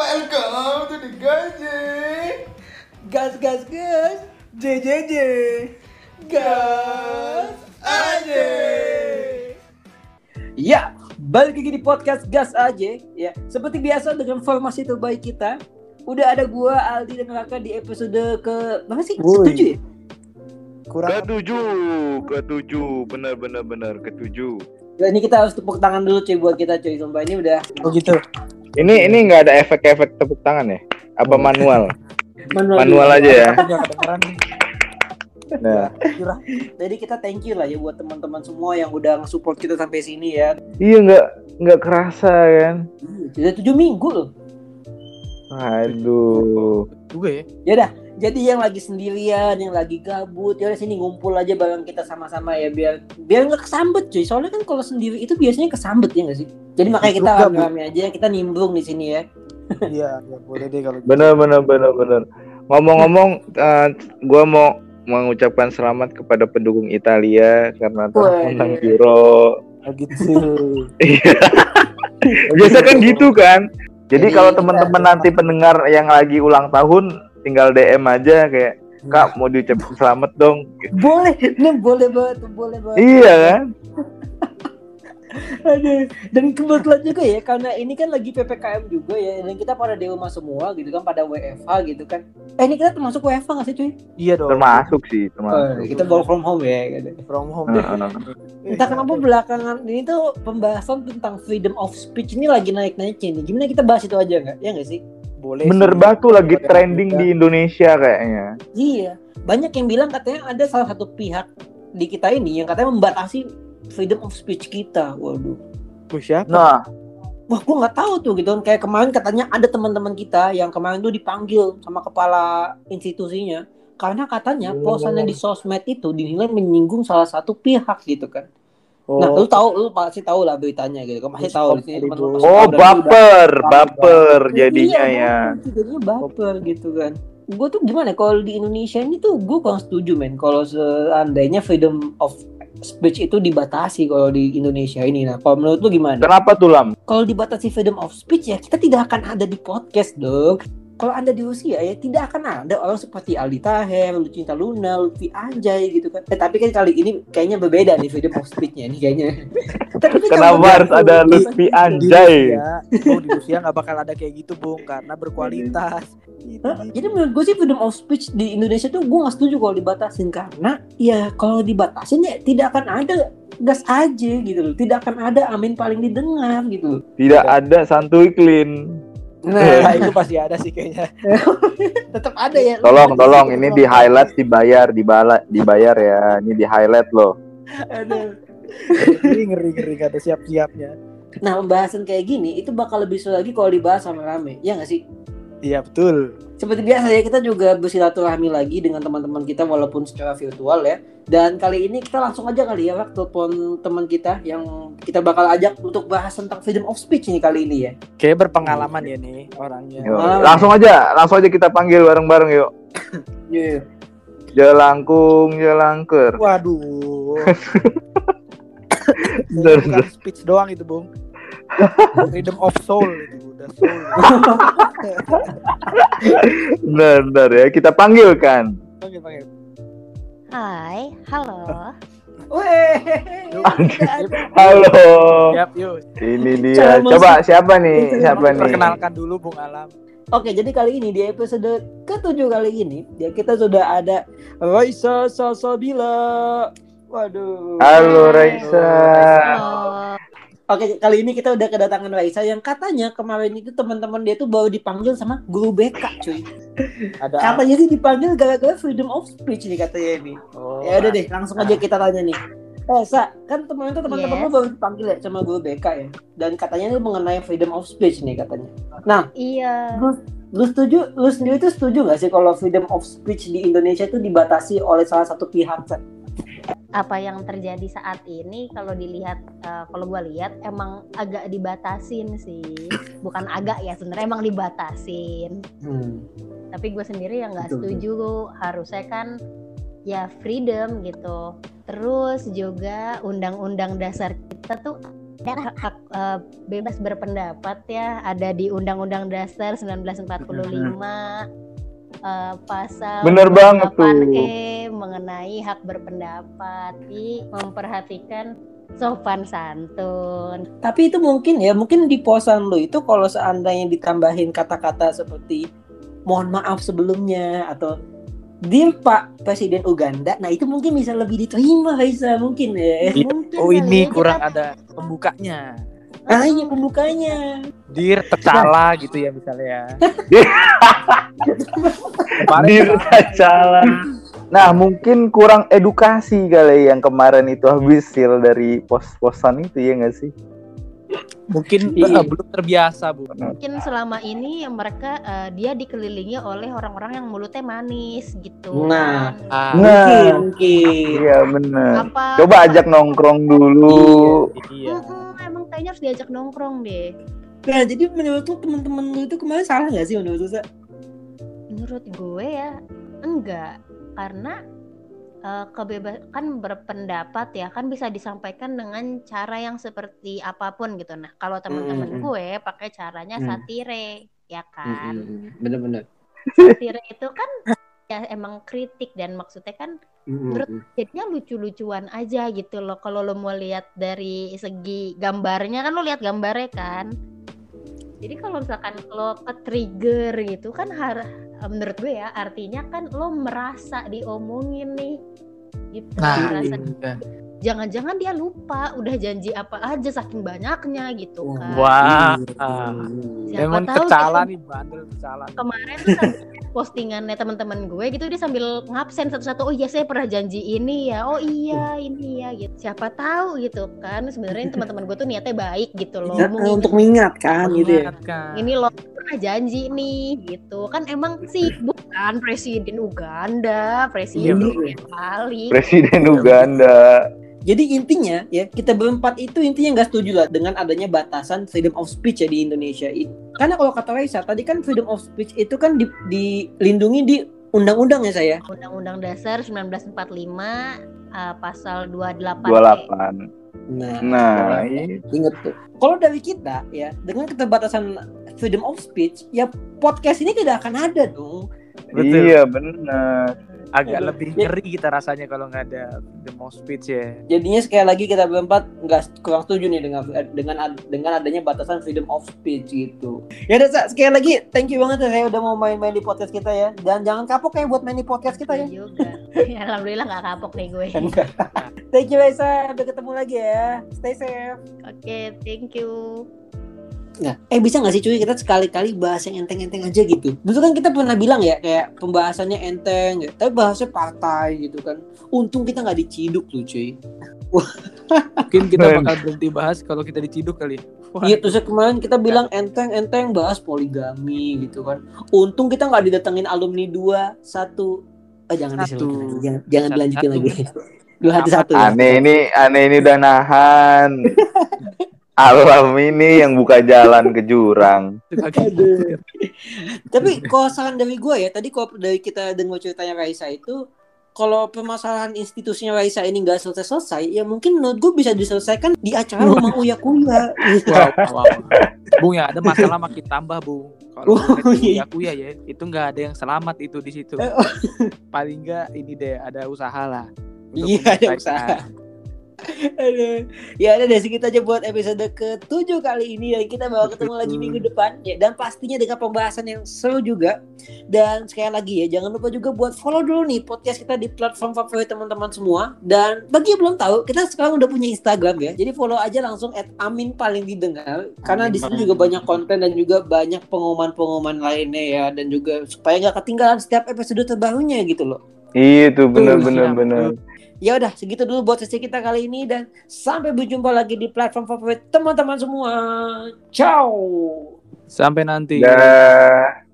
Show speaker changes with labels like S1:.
S1: Welcome to the Gaji.
S2: Gas gas gas. JJJ. Gas aja. Ya, balik lagi di podcast Gas aja. Ya, seperti biasa dengan formasi terbaik kita. Udah ada gua Aldi dan Raka di episode ke berapa sih?
S3: Woi.
S2: Ketujuh ya?
S3: kurang
S4: Ketujuh, ketujuh, benar benar benar ketujuh.
S2: Nah, ini kita harus tepuk tangan dulu cuy buat kita cuy. Sumpah ini udah
S3: oh gitu
S4: Ini ini nggak ada efek-efek tepuk tangan ya? Apa
S3: Oh.
S4: manual?
S2: manual.
S4: Manual aja ya. Nah,
S2: Jadi kita thank you lah ya buat teman-teman semua yang udah nge-support kita sampai sini ya.
S4: iya nggak nggak kerasa kan?
S2: Sudah tujuh minggu loh.
S4: Aduh.
S3: juga ya
S2: Ya dah, jadi yang lagi sendirian, yang lagi gabut, ya udah sini ngumpul aja bareng kita sama-sama ya biar biar nggak kesambet cuy. Soalnya kan kalau sendiri itu biasanya kesambet ya nggak sih? Jadi makanya kita rame-rame aja, kita nimbrung di sini ya.
S3: iya ya boleh deh kalau gitu.
S4: Bener bener bener bener. Ngomong-ngomong, eh, gua mau mengucapkan selamat kepada pendukung Italia karena telah menang Euro.
S3: Oh, gitu
S4: Biasa kan gitu kan. Jadi,
S2: Jadi
S4: kalau teman-teman nanti pendengar yang lagi ulang tahun, tinggal DM aja kayak Kak mau diucapin selamat dong.
S2: Boleh, ini boleh banget, boleh banget.
S4: Iya kan?
S2: Aduh. Dan kebetulan juga ya, karena ini kan lagi ppkm juga ya, dan kita pada di rumah semua gitu kan, pada WFH gitu kan. Eh ini kita termasuk WFH nggak sih cuy?
S3: iya dong
S4: Termasuk sih,
S2: Oh,
S4: termasuk.
S2: kita work from home ya. Gitu.
S3: from home
S4: Heeh.
S2: Entah kenapa belakangan ini tuh pembahasan tentang freedom of speech ini lagi naik-naiknya nih. Gimana kita bahas itu aja nggak? Ya nggak sih?
S3: boleh
S4: Bener
S3: sih.
S4: banget tuh lagi trending
S3: juga.
S4: di Indonesia kayaknya.
S2: Iya. Banyak yang bilang katanya ada salah satu pihak di kita ini yang katanya membatasi freedom of speech kita. Waduh.
S3: Siapa
S4: Nah,
S2: Wah, gua nggak tahu tuh gitu. Kayak kemarin katanya ada teman-teman kita yang kemarin tuh dipanggil sama kepala institusinya karena katanya
S4: Oh.
S2: posannya di sosmed itu dinilai menyinggung salah satu pihak gitu kan.
S3: oh,
S2: Nah, lu tahu, lu pasti tahu lah beritanya gitu. Kamu pasti tahu di sini teman-teman pasti
S4: oh
S2: udah-
S4: baper, baper
S2: Iya,
S4: jadinya ya.
S2: baper, jadinya baper gitu kan. Gue tuh gimana kalau di Indonesia ini tuh gue kurang setuju men kalau seandainya freedom of speech itu dibatasi kalau di Indonesia ini. Nah, kalau menurut lu gimana?
S4: Kenapa tuh Lam?
S2: Kalau dibatasi freedom of speech ya kita tidak akan ada di podcast dong. Kalau anda di Rusia ya tidak akan ada orang seperti Aldi Taher, Lucinta Luna, Lutfi Anjay gitu kan. Eh, tapi kan kali ini kayaknya berbeda nih freedom of speech-nya nih kayaknya. Tapi kan
S4: Kenapa harus ada Lutfi
S3: di
S4: Anjay?
S3: Oh, di Rusia nggak bakal ada kayak gitu bung karena berkualitas Gitu.
S2: Jadi menurut gue sih freedom of speech di Indonesia tuh gue gak setuju kalau dibatasin karena ya kalau dibatasin ya tidak akan ada gas aja gitu loh. Tidak akan ada amin paling didengar gitu.
S4: Tidak ada santuy clean.
S3: Nah, itu pasti ada sih kayaknya
S2: tetap ada ya.
S4: Tolong, tolong ini di highlight dibayar, dibala, dibayar ya. Ini di highlight loh.
S2: Aduh.
S3: ngeri ngeri ngeri gak ada siap siapnya
S2: Nah pembahasan kayak gini itu bakal lebih seru lagi kalau dibahas sama rame. Ya nggak sih?
S3: Iya betul
S2: Seperti biasa ya kita juga bersilaturahmi lagi dengan teman-teman kita walaupun secara virtual ya. Dan kali ini kita langsung aja kali ya Wak, telepon teman kita yang kita bakal ajak untuk bahas tentang freedom of speech ini kali ini ya.
S3: kayak berpengalaman ya nih orangnya
S4: Yuk,
S2: Ah.
S4: langsung aja, langsung aja kita panggil bareng-bareng yuk.
S2: Iya.
S4: Jelangkung, jelangker.
S3: waduh bukan speech doang itu bung freedom of soul itu udah soul
S4: Bener, bener ya. Kita panggil kan.
S3: panggil panggil
S5: Hai, halo.
S4: Halo.
S3: siap yuk
S4: Ini dia. Coba siapa nih? Siapa nih?
S3: perkenalkan dulu bung alam
S2: Oke, jadi kali ini di episode ketujuh kali ini ya kita sudah ada Raisa Salsabila. Waduh.
S4: Halo Raisa.
S5: Halo.
S2: Oke, kali ini kita udah kedatangan Raisa yang katanya kemarin itu teman-teman dia tuh baru dipanggil sama guru BK, cuy.
S3: ada
S2: Katanya sih dipanggil gara-gara freedom of speech nih katanya ini.
S3: oh,
S2: Ya udah deh, langsung aja kita tanya nih. Eh, Sa, kan teman itu teman-teman
S5: Yes.
S2: lu baru dipanggil ya sama guru BK ya. Dan katanya ini mengenai freedom of speech nih katanya. Nah,
S5: Iya.
S2: lu setuju, lu sendiri tuh setuju gak sih kalau freedom of speech di Indonesia itu dibatasi oleh salah satu pihak? Sa?
S5: Apa yang terjadi saat ini kalau dilihat eh, kalau gua lihat emang agak dibatasin sih. Bukan agak ya, sebenarnya emang dibatasin.
S2: Hmm.
S5: Tapi gue sendiri yang nggak
S2: Betul,
S5: setuju harusnya kan ya freedom gitu. Terus juga undang-undang dasar kita tuh dan hak, hak, eh, bebas berpendapat ya ada di Undang-Undang Dasar 1945 eh, pasal
S4: Bener banget
S5: 28E mengenai hak berpendapat di memperhatikan sopan santun.
S2: Tapi itu mungkin ya, mungkin di posan lu itu kalau seandainya ditambahin kata-kata seperti mohon maaf sebelumnya atau Dear Pak Presiden Uganda, nah itu mungkin bisa lebih diterima Raisa mungkin ya.
S3: Iya.
S5: Mungkin
S3: Oh ini
S5: ya
S3: kurang
S5: kita-
S3: ada pembukanya.
S2: Ah iya pembukanya.
S3: Dir Tecala gitu ya misalnya.
S4: Dir
S3: Tecala.
S4: Tecala. Nah, mungkin kurang edukasi kali yang kemarin itu habis sil dari pos-posan itu ya nggak sih?
S3: mungkin
S2: Iya.
S3: eh, belum terbiasa bu.
S5: mungkin selama ini mereka eh, dia dikelilingi oleh orang-orang yang mulutnya manis gitu.
S2: Nah.
S5: kan.
S3: Ah,
S2: Mungkin, mungkin.
S4: Iya bener.
S5: Apa?
S4: Coba ajak nongkrong dulu.
S3: iya.
S5: Emang kayaknya harus diajak nongkrong deh.
S2: Nah, jadi menurut lu teman-teman lu itu kemarin salah nggak sih menurut lu?
S5: Menurut gue ya enggak karena eh, kebebasan berpendapat ya kan bisa disampaikan dengan cara yang seperti apa pun gitu. Nah kalau teman-teman
S2: Mm-mm.
S5: gue pakai caranya
S2: Mm.
S5: satire ya kan.
S2: Bener-bener.
S5: Satire itu kan ya emang kritik dan maksudnya kan
S2: Mm-mm.
S5: jadinya lucu-lucuan aja gitu loh kalau lo mau lihat dari segi gambarnya kan lo lihat gambarnya kan jadi kalau misalkan lo ke trigger gitu kan har menurut gue ya artinya kan lo merasa diomongin nih gitu
S3: Nah,
S5: merasa
S3: iya.
S5: jangan-jangan dia lupa udah janji apa aja saking banyaknya gitu kan
S3: Wah.
S5: Siapa
S3: Emang
S5: tahu
S3: Tecala
S5: gitu.
S3: nih bandel Tecala.
S5: kemarin tuh sambil postingannya teman-teman gue gitu dia sambil ngabsen satu-satu oh iya saya pernah janji ini ya oh iya ini ya gitu siapa tahu gitu kan sebenarnya teman-teman gue tuh niatnya baik gitu loh
S2: Nah,
S5: Mengingat-
S2: untuk mengingatkan gitu ya.
S3: Mengingatkan.
S5: ini lo pernah janji nih gitu kan emang sih bukan presiden Uganda presiden
S2: Iya,
S5: Bali
S4: Presiden Uganda.
S2: Jadi intinya ya kita berempat itu intinya nggak setuju lah dengan adanya batasan freedom of speech ya di Indonesia ini. Karena kalau kata Raisa tadi kan freedom of speech itu kan di- dilindungi di undang-undang ya saya.
S5: Undang-Undang Dasar 1945 uh, pasal 28
S4: 28.
S2: Nah,
S4: Nah, ini
S2: inget tuh. Kalau dari kita ya dengan keterbatasan freedom of speech ya podcast ini tidak akan ada dong.
S3: Betul.
S4: iya bener.
S3: Agak
S2: Aduh.
S3: lebih ngeri kita rasanya kalau nggak ada the most speech ya.
S2: Jadinya sekali lagi kita berempat nggak kurang setuju nih dengan dengan ad- dengan adanya batasan freedom of speech gitu. Ya udah sekali lagi thank you banget ya saya udah mau main-main di podcast kita ya. Dan jangan kapok ya buat main di podcast kita ya.
S5: Iya juga ya, alhamdulillah nggak kapok nih gue
S2: thank you Raisa, sampai ketemu lagi ya. Stay safe.
S5: oke thank you
S2: Nah, eh bisa nggak sih cuy kita sekali-kali bahas yang enteng-enteng aja gitu. Dulu kan kita pernah bilang ya kayak pembahasannya enteng, ya. tapi bahasnya partai gitu kan. Untung kita nggak diciduk tuh cuy.
S3: Mungkin kita bakal berhenti bahas kalau kita diciduk kali. Wah,
S2: Iya terus kemarin kita bilang enteng-enteng bahas poligami gitu kan. Untung kita nggak didatengin alumni dua satu. Eh jangan
S3: Satu.
S2: jangan, jangan
S3: Satu.
S2: dilanjutin lagi. Dua hati satu. ya.
S4: Aneh ini, aneh ini udah nahan. Alam ini yang buka jalan ke jurang.
S2: Tapi kalau saran dari gue ya, tadi kalau dari kita dengar ceritanya Raisa itu, kalau permasalahan institusinya Raisa ini nggak selesai-selesai, ya mungkin menurut gue bisa diselesaikan di acara rumah Uya Kuya.
S3: Wow, wow, wow. Bung ya ada masalah makin tambah bung. Kalau
S2: Oh, iya.
S3: aku ya ya itu nggak ada yang selamat itu di situ.
S2: Eh, oh.
S3: Paling nggak ini deh ada usaha lah.
S2: Iya, ada usaha. Aduh. Ya ada dari segitu aja buat episode ke-7 kali ini dan kita bakal ketemu lagi minggu depan ya dan pastinya dengan pembahasan yang seru juga. Dan sekali lagi ya jangan lupa juga buat follow dulu nih podcast kita di platform favorit teman-teman semua dan bagi yang belum tahu kita sekarang udah punya Instagram ya. Jadi follow aja langsung at Amin paling didengar karena di situ juga banyak konten dan juga banyak pengumuman-pengumuman lainnya ya dan juga supaya nggak ketinggalan setiap episode terbarunya gitu loh.
S4: Iya, Itu bener
S3: Betul,
S4: bener bener.
S2: Ya udah, segitu dulu buat sesi kita kali ini dan sampai berjumpa lagi di platform favorit teman-teman semua. Ciao.
S3: Sampai nanti.
S4: Dah.